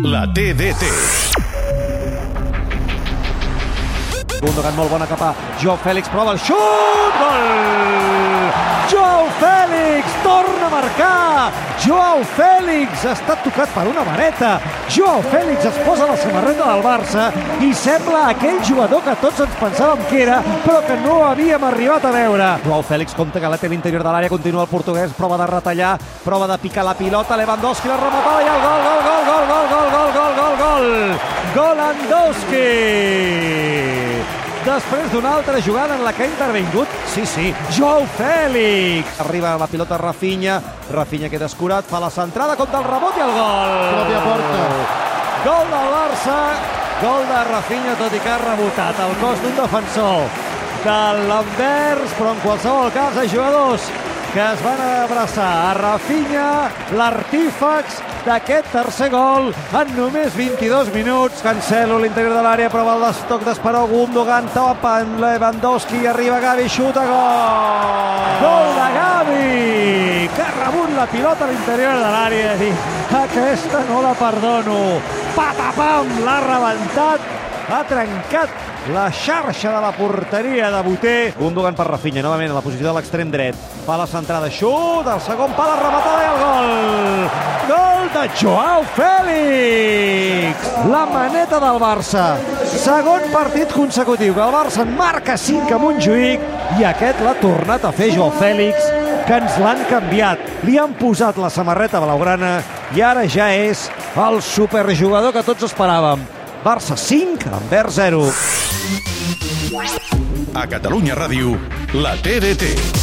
La TDT. Gundogan molt bona cap a Joao Fèlix, prova el xut! Gol! Joao Fèlix torna a marcar! Joao Fèlix ha estat tocat per una vareta. Joao Fèlix es posa la samarreta del Barça i sembla aquell jugador que tots ens pensàvem que era, però que no havíem arribat a veure. Joao Fèlix compta que la té l'interior de l'àrea, continua el portuguès, prova de retallar, prova de picar la pilota, Lewandowski la rematada i el gol, Golandowski! Després d'una altra jugada en la que ha intervingut, sí, sí, Joao Fèlix. Arriba la pilota Rafinha, Rafinha queda escurat, fa la centrada, compta el rebot i el gol. Pròpia porta. Gol del Barça, gol de Rafinha, tot i que ha rebotat el cos d'un defensor de l'Anvers, però en qualsevol cas, els jugadors que es van abraçar a Rafinha, l'artífax d'aquest tercer gol en només 22 minuts. Cancelo l'interior de l'àrea, prova el destoc d'Esperó, Gundogan topa en Lewandowski, arriba Gavi, xuta, gol! Gol de Gavi, que ha rebut la pilota a l'interior de l'àrea aquesta no la perdono. Patapam, l'ha rebentat, ha trencat la xarxa de la porteria de Boter. Gundogan per Rafinha, novament a la posició de l'extrem dret. Fa la centrada, xut, el segon pal, la rematada i el gol! Gol de Joao Fèlix! La maneta del Barça. Segon partit consecutiu que el Barça en marca 5 a Montjuïc i aquest l'ha tornat a fer Joao Fèlix que ens l'han canviat. Li han posat la samarreta blaugrana i ara ja és el superjugador que tots esperàvem. Barça 5, Anvers 0. A Catalunya Ràdio, la TDT.